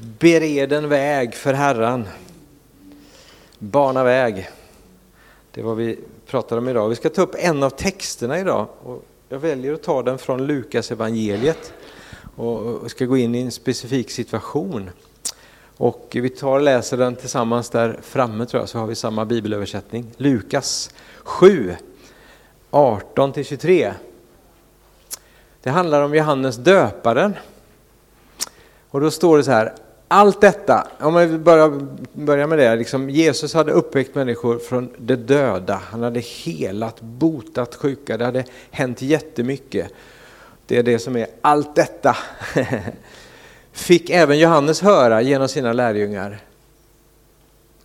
Bered en väg för Herren. Bana väg. Det är vad vi pratar om idag. Vi ska ta upp en av texterna idag. Och jag väljer att ta den från Lukas evangeliet och ska gå in i en specifik situation. Och vi tar och läser den tillsammans där framme tror jag, så har vi samma bibelöversättning. Lukas 7, 18-23. Det handlar om Johannes döparen. Och då står det så här, allt detta, om man börjar, börjar med det, liksom Jesus hade uppväckt människor från de döda, han hade helat, botat sjuka, det hade hänt jättemycket. Det är det som är allt detta. Fick även Johannes höra genom sina lärjungar.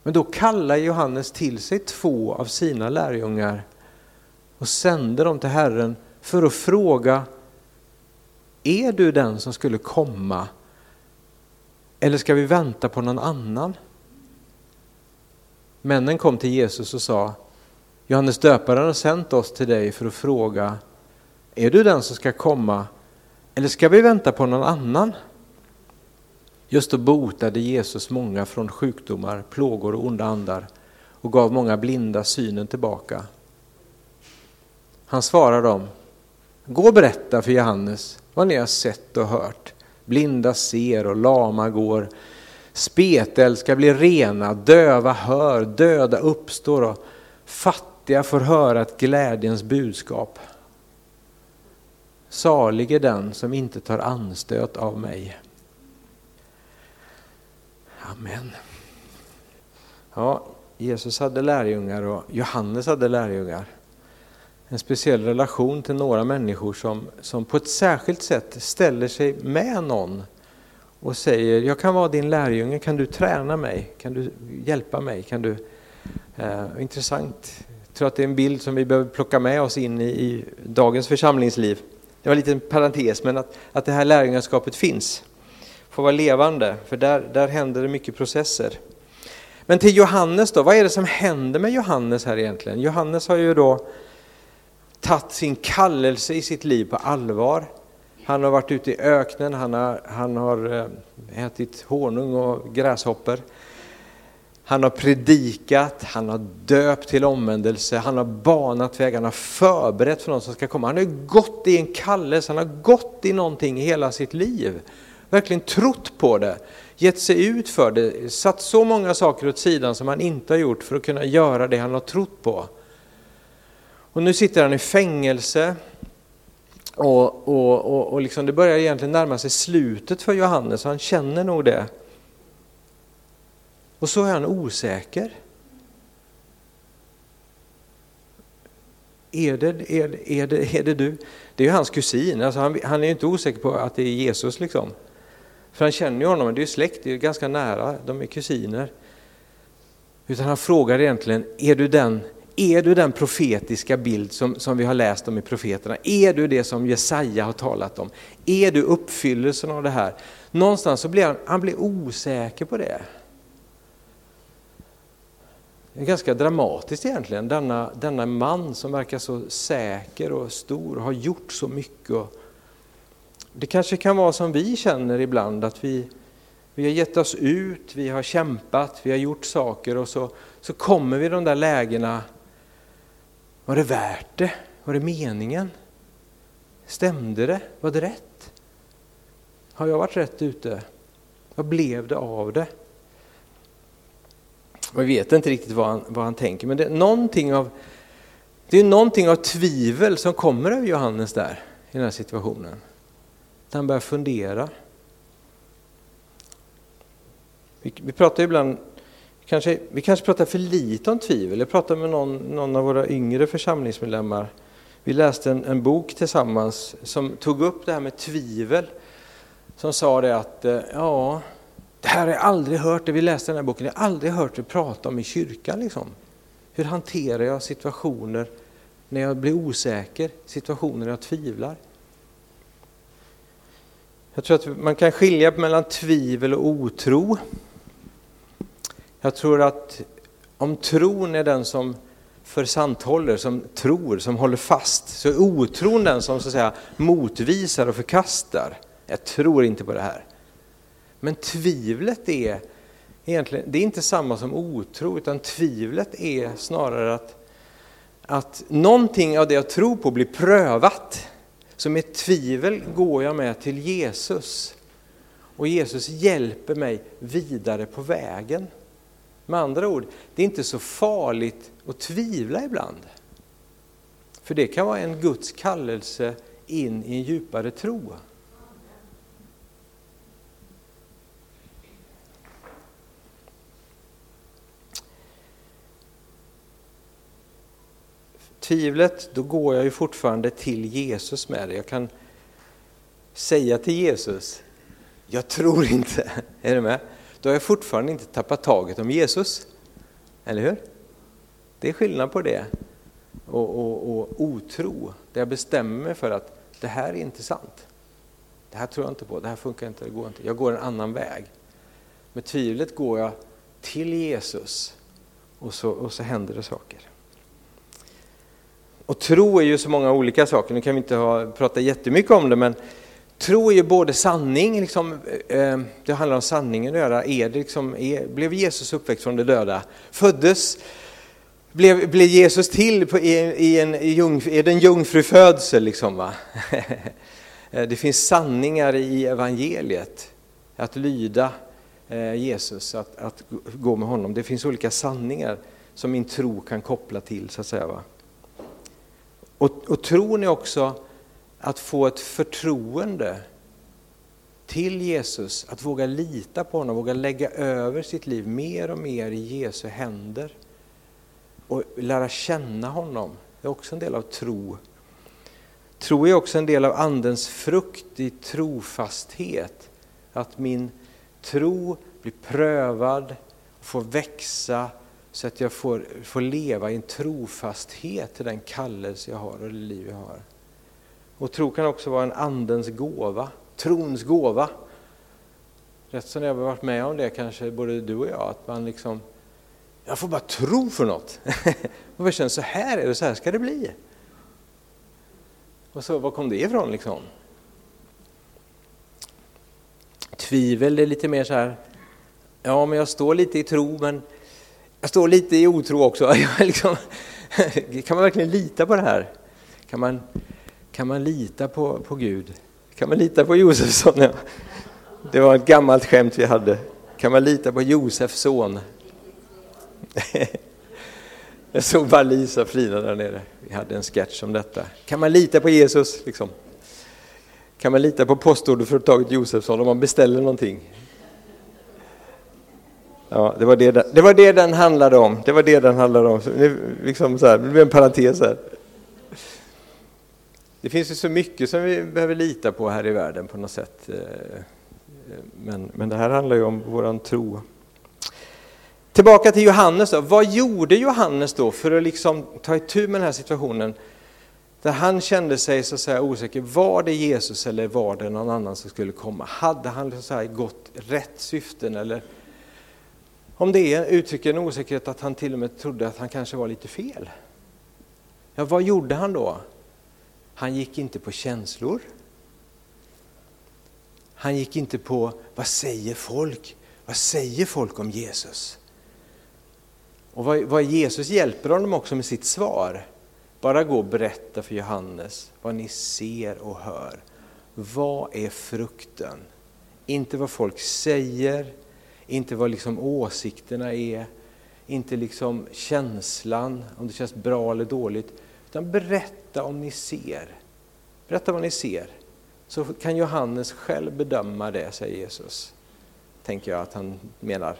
Men då kallar Johannes till sig två av sina lärjungar och sände dem till Herren för att fråga, är du den som skulle komma eller ska vi vänta på någon annan? Männen kom till Jesus och sa, Johannes döparen har sänt oss till dig för att fråga, är du den som ska komma eller ska vi vänta på någon annan? Just då botade Jesus många från sjukdomar, plågor och onda andar och gav många blinda synen tillbaka. Han svarade dem, gå och berätta för Johannes vad ni har sett och hört. Blinda ser och lama går. Spetälska blir rena, döva hör, döda uppstår och fattiga får höra ett glädjens budskap. Salig är den som inte tar anstöt av mig. Amen. Ja, Jesus hade lärjungar och Johannes hade lärjungar en speciell relation till några människor som, som på ett särskilt sätt ställer sig med någon och säger, jag kan vara din lärjunge, kan du träna mig? Kan du hjälpa mig? Kan du... Eh, intressant. Jag tror att det är en bild som vi behöver plocka med oss in i, i dagens församlingsliv. Det var en liten parentes, men att, att det här lärjungaskapet finns. Får vara levande, för där, där händer det mycket processer. Men till Johannes då, vad är det som händer med Johannes här egentligen? Johannes har ju då tagit sin kallelse i sitt liv på allvar. Han har varit ute i öknen, han har, han har eh, ätit honung och gräshoppor. Han har predikat, han har döpt till omvändelse, han har banat väg, han har förberett för någon som ska komma. Han har gått i en kallelse, han har gått i någonting i hela sitt liv. Verkligen trott på det, gett sig ut för det, satt så många saker åt sidan som han inte har gjort för att kunna göra det han har trott på. Och nu sitter han i fängelse och, och, och, och liksom det börjar egentligen närma sig slutet för Johannes, han känner nog det. Och så är han osäker. Är det, är, är, det, är det du? Det är ju hans kusin, alltså han, han är inte osäker på att det är Jesus. liksom. För han känner ju honom, det är släkt, det är ganska nära, de är kusiner. Utan han frågar egentligen, är du den är du den profetiska bild som, som vi har läst om i profeterna? Är du det som Jesaja har talat om? Är du uppfyllelsen av det här? Någonstans så blir han, han blir osäker på det. Det är ganska dramatiskt egentligen, denna, denna man som verkar så säker och stor och har gjort så mycket. Det kanske kan vara som vi känner ibland, att vi, vi har gett oss ut, vi har kämpat, vi har gjort saker och så, så kommer vi i de där lägena var det värt det? Var det meningen? Stämde det? Var det rätt? Har jag varit rätt ute? Vad blev det av det? Vi vet inte riktigt vad han, vad han tänker, men det är, någonting av, det är någonting av tvivel som kommer över Johannes där, i den här situationen. Han börjar fundera. Vi, vi pratar ibland Kanske, vi kanske pratar för lite om tvivel. Jag pratade med någon, någon av våra yngre församlingsmedlemmar. Vi läste en, en, bok tillsammans som tog upp det här med tvivel. Som sa det att, eh, ja, det här har jag aldrig hört, det vi läste den här boken, jag har aldrig hört det prata om i kyrkan. Liksom. Hur hanterar jag situationer när jag blir osäker, situationer när jag tvivlar? Jag tror att man kan skilja mellan tvivel och otro. Jag tror att om tron är den som försanthåller, som tror, som håller fast, så är otron den som så att säga motvisar och förkastar. Jag tror inte på det här. Men tvivlet är egentligen, det är inte samma som otro, utan tvivlet är snarare att, att någonting av det jag tror på blir prövat. Så med tvivel går jag med till Jesus. Och Jesus hjälper mig vidare på vägen. Med andra ord, det är inte så farligt att tvivla ibland. För det kan vara en Guds kallelse in i en djupare tro. Tvivlet, då går jag ju fortfarande till Jesus med det. Jag kan säga till Jesus, jag tror inte. Är du med? Då har jag fortfarande inte tappat taget om Jesus. Eller hur? Det är skillnad på det och, och, och otro, där jag bestämmer mig för att det här är inte sant. Det här tror jag inte på, det här funkar inte, det går inte. Jag går en annan väg. Med tvivlet går jag till Jesus och så, och så händer det saker. Och tro är ju så många olika saker, nu kan vi inte ha, prata jättemycket om det, men tro är ju både sanning, liksom, eh, det handlar om sanningen att göra, är det liksom, är, blev Jesus uppväckt från de döda? Föddes blev, blev Jesus till på, i, i, en, i, är det en jungfrufödsel? Liksom, va? Eh, det finns sanningar i evangeliet, att lyda eh, Jesus, att, att gå med honom. Det finns olika sanningar som min tro kan koppla till. så att säga. Va? Och, och tron är också att få ett förtroende till Jesus, att våga lita på honom, våga lägga över sitt liv mer och mer i Jesu händer och lära känna honom. Det är också en del av tro. Tro är också en del av Andens frukt i trofasthet. Att min tro blir prövad, och får växa så att jag får, får leva i en trofasthet till den kallelse jag har och det liv jag har. Och tro kan också vara en Andens gåva, trons gåva. Rätt som jag har varit med om det kanske både du och jag, att man liksom jag får bara tro för något. man bara känner så här är det, så här ska det bli. Och så, var kom det ifrån liksom? Tvivel är lite mer så här, ja men jag står lite i tro men jag står lite i otro också. liksom, kan man verkligen lita på det här? Kan man, kan man lita på, på Gud? Kan man lita på Josefsson? Ja. Det var ett gammalt skämt vi hade. Kan man lita på Josefs son? Jag såg bara Lisa flina Frida där nere. Vi hade en sketch om detta. Kan man lita på Jesus? Liksom? Kan man lita på postorderföretaget Josefsson om man beställer någonting? Ja, det var det, det var det den handlade om. Det var det den handlade om. Det, liksom så här, det blev en parentes här. Det finns ju så mycket som vi behöver lita på här i världen på något sätt. Eh, men, men det här handlar ju om våran tro. Tillbaka till Johannes då. Vad gjorde Johannes då för att liksom ta itu med den här situationen? Där han kände sig så att säga osäker. Var det Jesus eller var det någon annan som skulle komma? Hade han liksom så här gått rätt syften eller om det uttrycker en osäkerhet att han till och med trodde att han kanske var lite fel. Ja, vad gjorde han då? Han gick inte på känslor. Han gick inte på vad säger folk? Vad säger folk om Jesus? Och vad, vad Jesus hjälper honom också med sitt svar. Bara gå och berätta för Johannes vad ni ser och hör. Vad är frukten? Inte vad folk säger, inte vad liksom åsikterna är, inte liksom känslan, om det känns bra eller dåligt. Utan berätta om ni ser. Berätta vad ni ser. Så kan Johannes själv bedöma det, säger Jesus. Tänker jag att han menar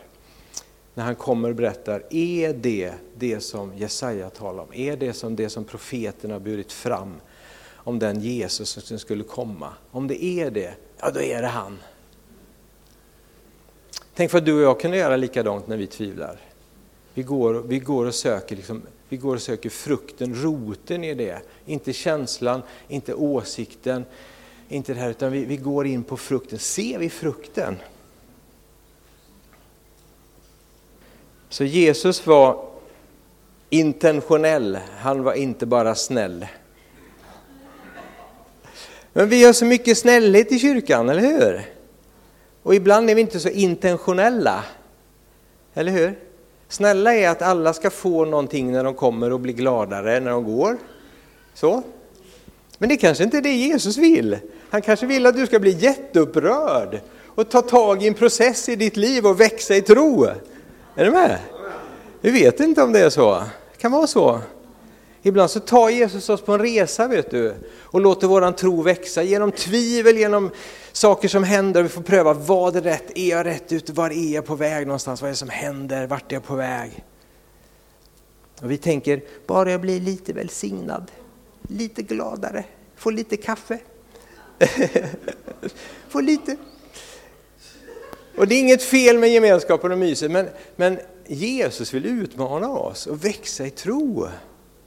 när han kommer och berättar, är det det som Jesaja talar om? Är det som det som profeterna har burit fram om den Jesus som skulle komma? Om det är det, ja då är det han. Tänk för att du och jag kunde göra likadant när vi tvivlar. Vi går, vi går, och, söker liksom, vi går och söker frukten, roten i det. Inte känslan, inte åsikten, inte det här, utan vi, vi går in på frukten. Ser vi frukten? Så Jesus var intentionell, han var inte bara snäll. Men vi har så mycket snällhet i kyrkan, eller hur? Och ibland är vi inte så intentionella. Eller hur? Snälla är att alla ska få någonting när de kommer och blir gladare när de går. Så. Men det kanske inte är det Jesus vill. Han kanske vill att du ska bli jätteupprörd och ta tag i en process i ditt liv och växa i tro. Är du med? Vi vet inte om det är så. Det kan vara så. Ibland så tar Jesus oss på en resa vet du och låter våran tro växa genom tvivel, genom saker som händer. Vi får pröva, vad är rätt? Är jag rätt ute? Var är jag på väg någonstans? Vad är det som händer? Vart är jag på väg? Och vi tänker, bara jag blir lite välsignad, lite gladare, får lite kaffe. får lite. Och det är inget fel med gemenskapen och myset, men, men Jesus vill utmana oss och växa i tro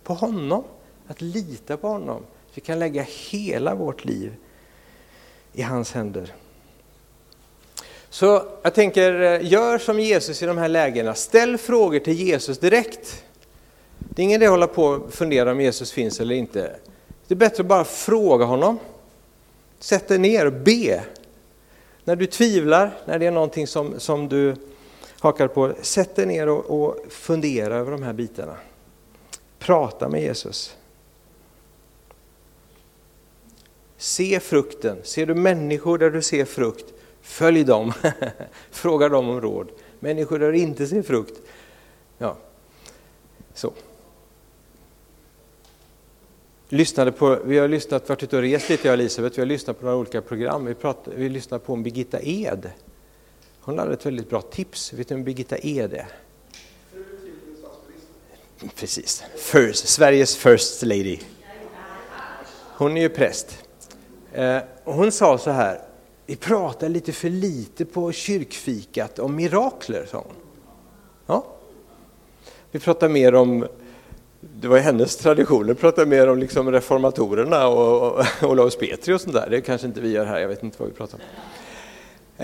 på honom, att lita på honom. Vi kan lägga hela vårt liv i hans händer. Så jag tänker, eh, gör som Jesus i de här lägena. Ställ frågor till Jesus direkt. Det är ingen idé att hålla på och fundera om Jesus finns eller inte. Det är bättre att bara fråga honom. Sätt dig ner och be. När du tvivlar, när det är någonting som, som du hakar på, sätt dig ner och, och fundera över de här bitarna. Prata med Jesus. Se frukten. Ser du människor där du ser frukt, följ dem. Fråga dem om råd. Människor där du inte ser frukt, ja, så. Lyssnade på, vi har lyssnat, varit ute och rest lite jag och Elisabeth, vi har lyssnat på några olika program. Vi, pratade, vi lyssnade på en Birgitta Ed. Hon hade ett väldigt bra tips. Vet du vem Birgitta Ed är? Precis, first, Sveriges first lady. Hon är ju präst. Eh, hon sa så här, vi pratar lite för lite på kyrkfikat om mirakler, sa hon. Ja. Vi pratar mer om, det var hennes tradition, vi pratar mer om liksom reformatorerna och, och Olaus Petri och sånt där. Det kanske inte vi gör här, jag vet inte vad vi pratar om.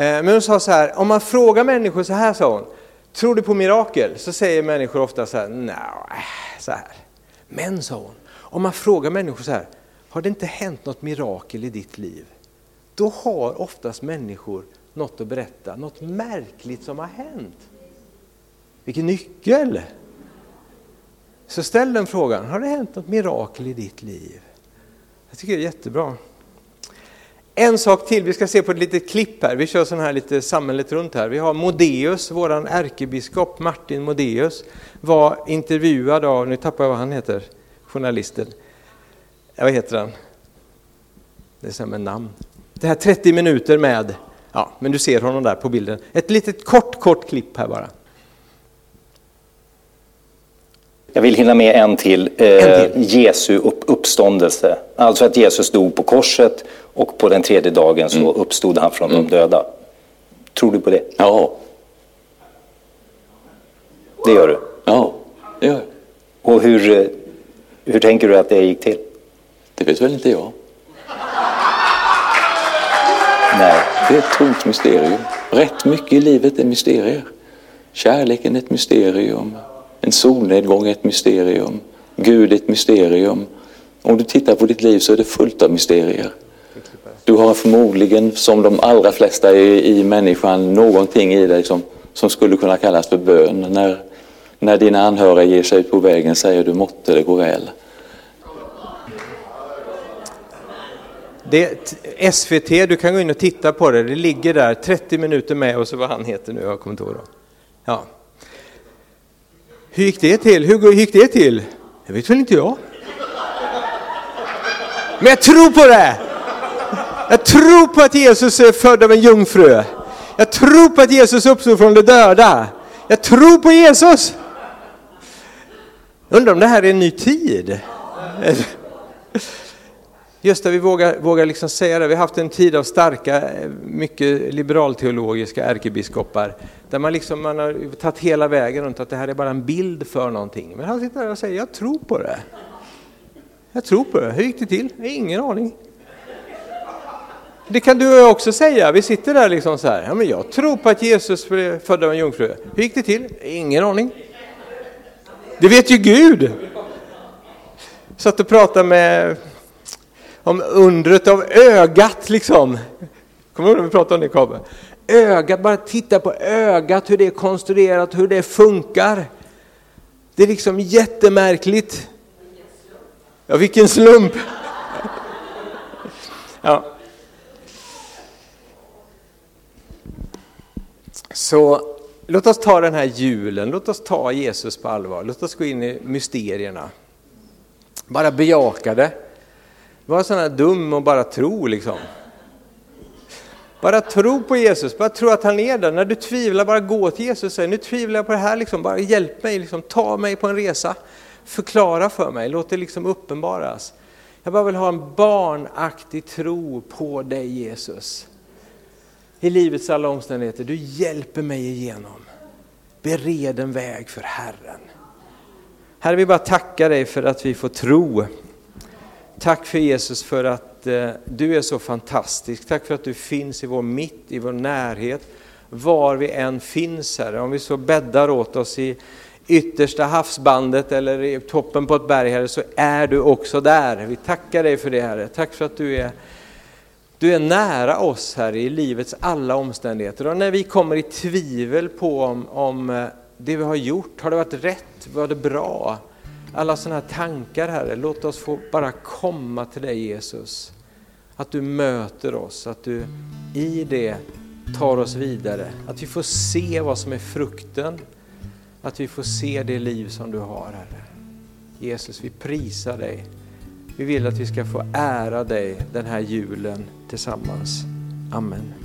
Eh, men hon sa så här, om man frågar människor så här, sa hon, Tror du på mirakel? Så säger människor ofta så här, nej, så här. Men, sa hon, om man frågar människor så här, har det inte hänt något mirakel i ditt liv? Då har oftast människor något att berätta, något märkligt som har hänt. Vilken nyckel! Så ställ den frågan, har det hänt något mirakel i ditt liv? Jag tycker det är jättebra. En sak till, vi ska se på ett litet klipp här. Vi kör sån här lite samhället runt här. Vi har Modeus, våran ärkebiskop Martin Modeus var intervjuad av, nu tappar jag vad han heter, journalisten. Ja, vad heter han? Det är med namn. Det här 30 minuter med, ja, men du ser honom där på bilden. Ett litet kort, kort klipp här bara. Jag vill hinna med en till. Eh, en till. Jesu upp, uppståndelse. Alltså att Jesus dog på korset och på den tredje dagen så mm. uppstod han från mm. de döda. Tror du på det? Ja. Det gör du? Ja, det gör jag. Och hur, eh, hur tänker du att det gick till? Det vet väl inte jag. Nej. Det är ett tomt mysterium. Rätt mycket i livet är mysterier. Kärleken är ett mysterium. En solnedgång är ett mysterium. Gud är ett mysterium. Om du tittar på ditt liv så är det fullt av mysterier. Du har förmodligen, som de allra flesta i, i människan, någonting i dig som, som skulle kunna kallas för bön. När, när dina anhöriga ger sig ut på vägen säger du måtte det gå väl. Det, SVT, du kan gå in och titta på det, det ligger där 30 minuter med och så vad han heter nu, jag kommer inte ihåg. Ja. Hur gick det till? Hur gick det till? Det vet väl inte jag. Men jag tror på det! Jag tror på att Jesus är född av en jungfru. Jag tror på att Jesus uppstod från de döda. Jag tror på Jesus! Undrar om det här är en ny tid? Just det, vi vågar, vågar liksom säga det. Vi har haft en tid av starka, mycket liberalteologiska ärkebiskopar där man, liksom, man har tagit hela vägen runt att det här är bara en bild för någonting. Men han sitter där och säger, jag tror på det. Jag tror på det. Hur gick det till? Ingen aning. Det kan du också säga. Vi sitter där liksom så här. Ja, men jag tror på att Jesus blev född av en jungfru. Hur gick det till? Ingen aning. Det vet ju Gud. Satt och pratade med om undret av ögat liksom. Kommer du ihåg när vi pratade om det Kabe? ögat, bara titta på ögat, hur det är konstruerat, hur det funkar. Det är liksom jättemärkligt. Ja, vilken slump! Ja. Så låt oss ta den här julen, låt oss ta Jesus på allvar, låt oss gå in i mysterierna. Bara bejaka det. Var sån här dum och bara tro liksom. Bara tro på Jesus, bara tro att han är där. När du tvivlar, bara gå till Jesus och säg, nu tvivlar jag på det här, liksom. bara hjälp mig, liksom. ta mig på en resa. Förklara för mig, låt det liksom uppenbaras. Jag bara vill ha en barnaktig tro på dig Jesus. I livets alla omständigheter, du hjälper mig igenom. Bered en väg för Herren. Herre, vi bara tacka dig för att vi får tro. Tack för Jesus för att eh, du är så fantastisk. Tack för att du finns i vår mitt, i vår närhet, var vi än finns Herre. Om vi så bäddar åt oss i yttersta havsbandet eller i toppen på ett berg Herre, så är du också där. Vi tackar dig för det Herre. Tack för att du är, du är nära oss Herre i livets alla omständigheter. Och när vi kommer i tvivel på om, om eh, det vi har gjort, har det varit rätt, var det bra? Alla sådana här tankar Herre, låt oss få bara komma till dig Jesus. Att du möter oss, att du i det tar oss vidare. Att vi får se vad som är frukten, att vi får se det liv som du har Herre. Jesus, vi prisar dig. Vi vill att vi ska få ära dig den här julen tillsammans. Amen.